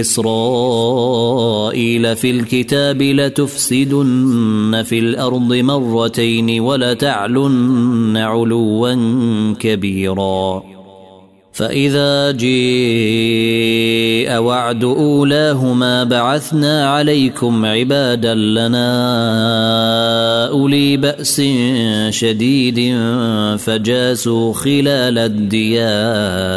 إسرائيل في الكتاب لتفسدن في الأرض مرتين ولتعلن علوا كبيرا. فإذا جيء وعد أولاهما بعثنا عليكم عبادا لنا أولي بأس شديد فجاسوا خلال الديار.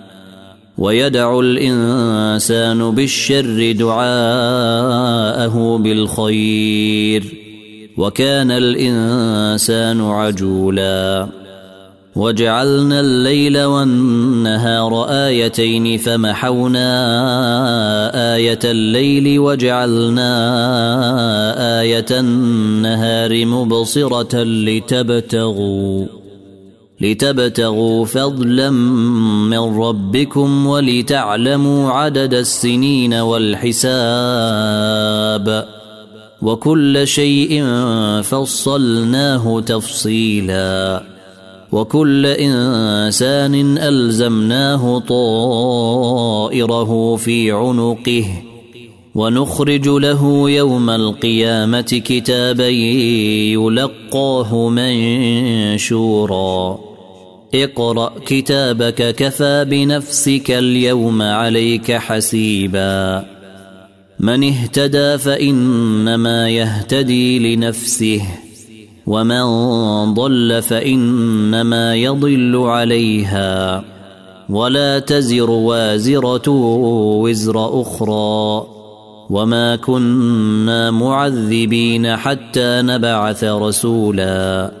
ويدع الإنسان بالشر دعاءه بالخير وكان الإنسان عجولا. وجعلنا الليل والنهار آيتين فمحونا آية الليل وجعلنا آية النهار مبصرة لتبتغوا. لتبتغوا فضلا من ربكم ولتعلموا عدد السنين والحساب وكل شيء فصلناه تفصيلا وكل إنسان ألزمناه طائره في عنقه ونخرج له يوم القيامة كتابا يلقاه منشورا اقرأ كتابك كفى بنفسك اليوم عليك حسيبا. من اهتدى فإنما يهتدي لنفسه ومن ضل فإنما يضل عليها. ولا تزر وازرة وزر أخرى. وما كنا معذبين حتى نبعث رسولا.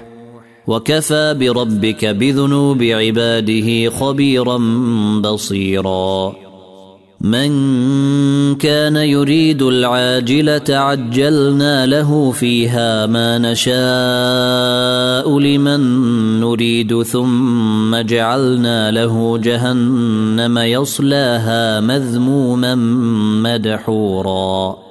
وكفى بربك بذنوب عباده خبيرا بصيرا. من كان يريد العاجلة عجلنا له فيها ما نشاء لمن نريد ثم جعلنا له جهنم يصلاها مذموما مدحورا.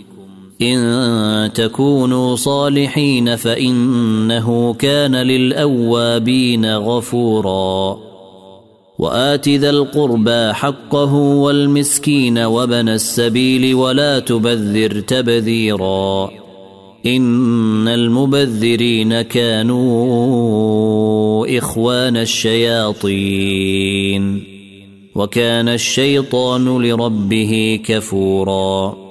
إن تكونوا صالحين فإنه كان للأوابين غفورا. وآت ذا القربى حقه والمسكين وبن السبيل ولا تبذر تبذيرا. إن المبذرين كانوا إخوان الشياطين. وكان الشيطان لربه كفورا.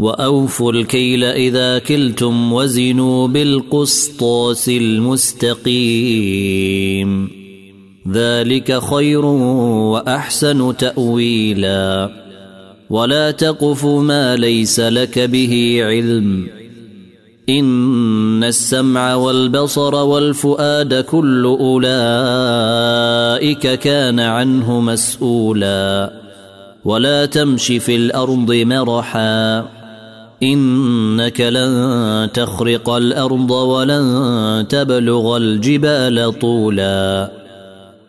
وأوفوا الكيل إذا كلتم وزنوا بالقسطاس المستقيم. ذلك خير وأحسن تأويلا. ولا تقف ما ليس لك به علم. إن السمع والبصر والفؤاد كل أولئك كان عنه مسؤولا. ولا تمش في الأرض مرحا. إنك لن تخرق الأرض ولن تبلغ الجبال طولا.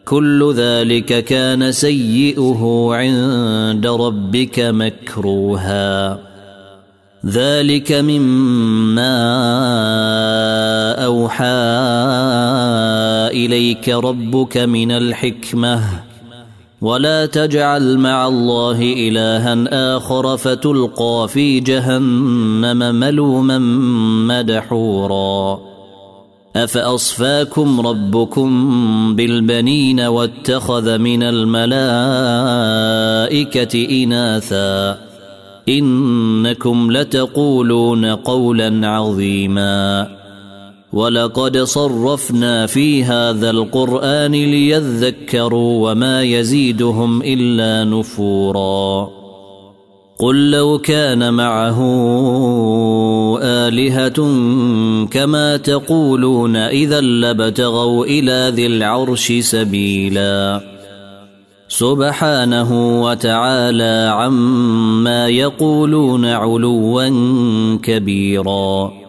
كل ذلك كان سيئه عند ربك مكروها. ذلك مما أوحى إليك ربك من الحكمة. ولا تجعل مع الله إلها آخر فتلقى في جهنم ملوما مدحورا. أفأصفاكم ربكم بالبنين واتخذ من الملائكة إناثا؟ إنكم لتقولون قولا عظيما. ولقد صرفنا في هذا القرآن ليذكروا وما يزيدهم إلا نفورا. قل لو كان معه آلهة كما تقولون إذا لابتغوا إلى ذي العرش سبيلا. سبحانه وتعالى عما يقولون علوا كبيرا.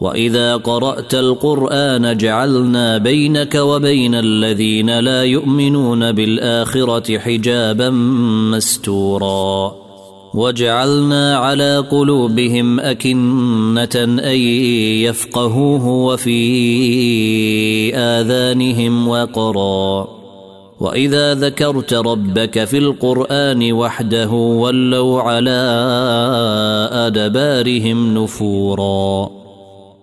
واذا قرات القران جعلنا بينك وبين الذين لا يؤمنون بالاخره حجابا مستورا وجعلنا على قلوبهم اكنه ان يفقهوه وفي اذانهم وقرا واذا ذكرت ربك في القران وحده ولوا على ادبارهم نفورا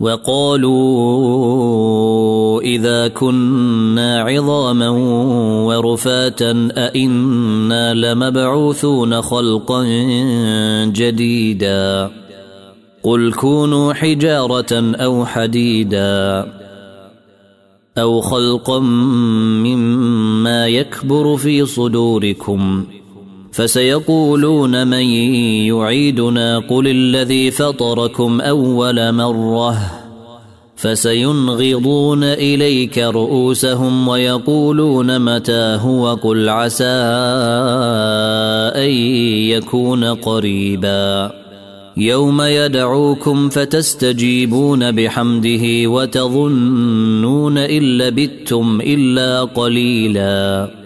وقالوا إذا كنا عظاما ورفاتا أئنا لمبعوثون خلقا جديدا. قل كونوا حجارة أو حديدا أو خلقا مما يكبر في صدوركم. فسيقولون من يعيدنا قل الذي فطركم أول مرة فسينغضون إليك رؤوسهم ويقولون متى هو قل عسى أن يكون قريبا يوم يدعوكم فتستجيبون بحمده وتظنون إن لبثتم إلا قليلا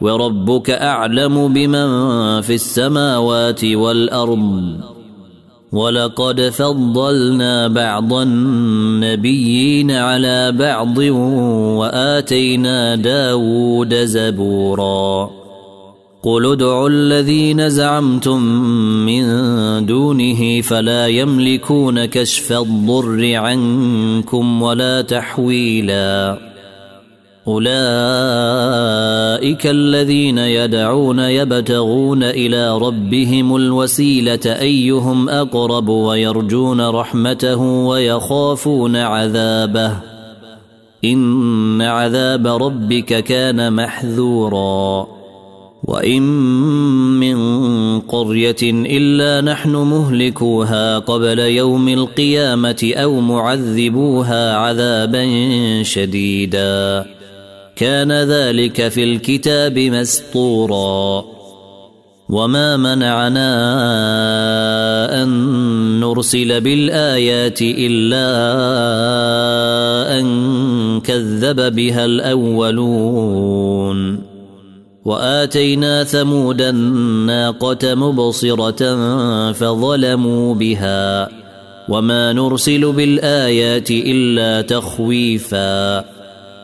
وربك أعلم بمن في السماوات والأرض. ولقد فضلنا بعض النبيين على بعض وآتينا داود زبورا. قل ادعوا الذين زعمتم من دونه فلا يملكون كشف الضر عنكم ولا تحويلا. أولئك الذين يدعون يبتغون إلى ربهم الوسيلة أيهم أقرب ويرجون رحمته ويخافون عذابه. إن عذاب ربك كان محذورا. وإن من قرية إلا نحن مهلكوها قبل يوم القيامة أو معذبوها عذابا شديدا. كان ذلك في الكتاب مسطورا. وما منعنا أن نرسل بالآيات إلا أن كذب بها الأولون. وآتينا ثمود الناقة مبصرة فظلموا بها. وما نرسل بالآيات إلا تخويفا.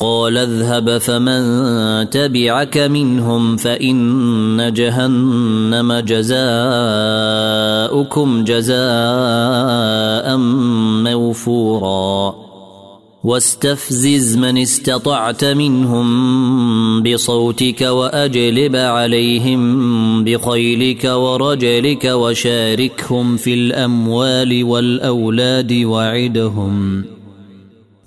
قال اذهب فمن تبعك منهم فإن جهنم جزاؤكم جزاء موفورا. واستفزز من استطعت منهم بصوتك وأجلب عليهم بخيلك ورجلك وشاركهم في الأموال والأولاد وعدهم.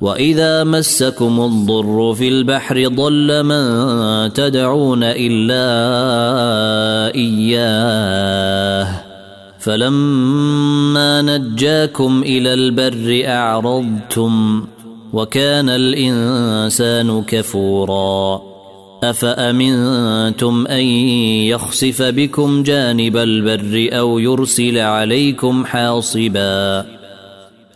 واذا مسكم الضر في البحر ضل من تدعون الا اياه فلما نجاكم إلى البر اعرضتم وكان الانسان كفورا افامنتم ان يخسف بكم جانب البر أو يرسل عليكم حاصبا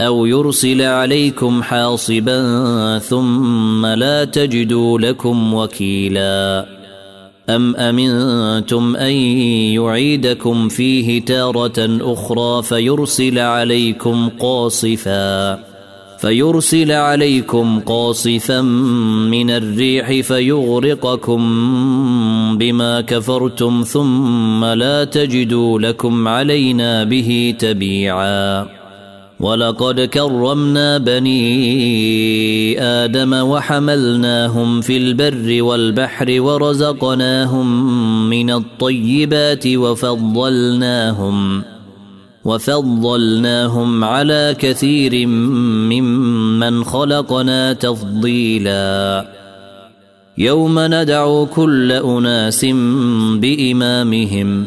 أو يرسل عليكم حاصبا ثم لا تجدوا لكم وكيلا. أم أمنتم أن يعيدكم فيه تارة أخرى فيرسل عليكم قاصفا؟ فيرسل عليكم قاصفا من الريح فيغرقكم بما كفرتم ثم لا تجدوا لكم علينا به تبيعا. ولقد كرمنا بني آدم وحملناهم في البر والبحر ورزقناهم من الطيبات وفضلناهم وفضلناهم على كثير ممن خلقنا تفضيلا. يوم ندعو كل أناس بإمامهم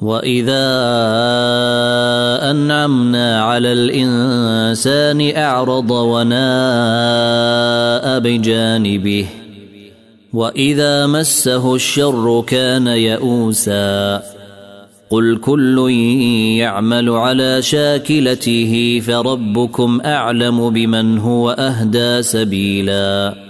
واذا انعمنا على الانسان اعرض وناء بجانبه واذا مسه الشر كان يئوسا قل كل يعمل على شاكلته فربكم اعلم بمن هو اهدى سبيلا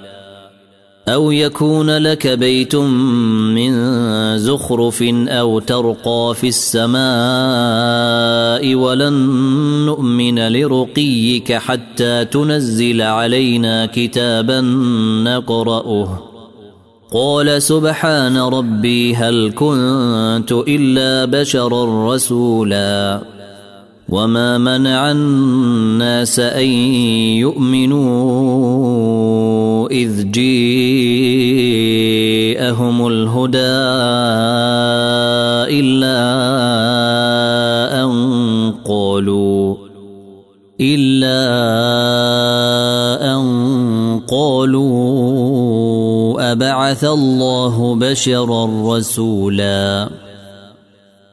أو يكون لك بيت من زخرف أو ترقى في السماء ولن نؤمن لرقيك حتى تنزل علينا كتابا نقرأه. قال سبحان ربي هل كنت إلا بشرا رسولا. وما منع الناس أن يؤمنوا إذ جيءهم الهدى إلا أن قالوا إلا أن قالوا أبعث الله بشرا رسولا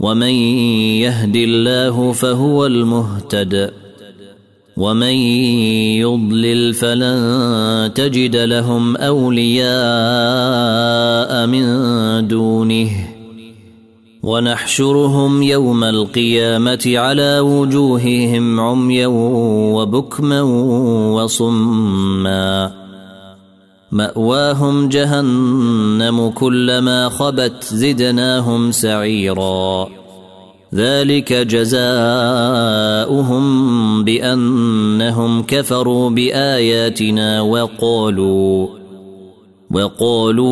ومن يهد الله فهو المهتد ومن يضلل فلن تجد لهم أولياء من دونه ونحشرهم يوم القيامة على وجوههم عميا وبكما وصما مأواهم جهنم كلما خبت زدناهم سعيرا. ذلك جزاؤهم بأنهم كفروا بآياتنا وقالوا وقالوا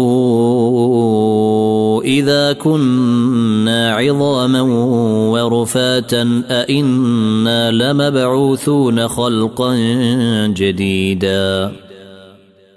إذا كنا عظاما ورفاتا أئنا لمبعوثون خلقا جديدا.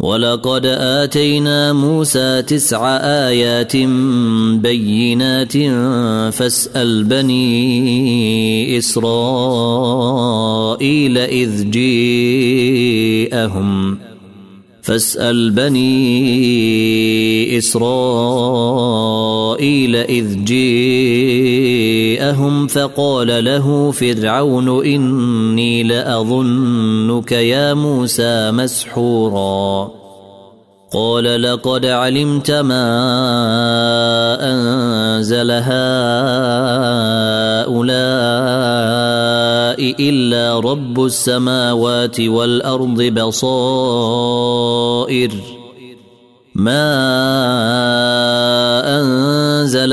ولقد آتينا موسى تسع آيات بينات فاسأل بني إسرائيل إذ جيءهم. فاسأل بني إسرائيل إذ جيءهم. فقال له فرعون إني لأظنك يا موسى مسحورا. قال لقد علمت ما أنزل هؤلاء إلا رب السماوات والأرض بصائر. ما أنزل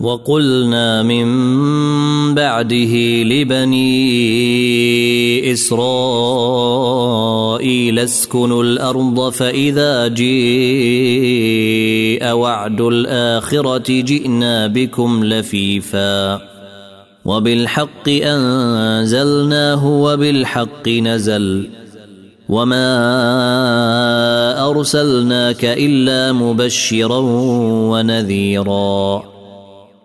وقلنا من بعده لبني إسرائيل اسكنوا الأرض فإذا جيء وعد الآخرة جئنا بكم لفيفا. وبالحق أنزلناه وبالحق نزل. وما أرسلناك إلا مبشرا ونذيرا.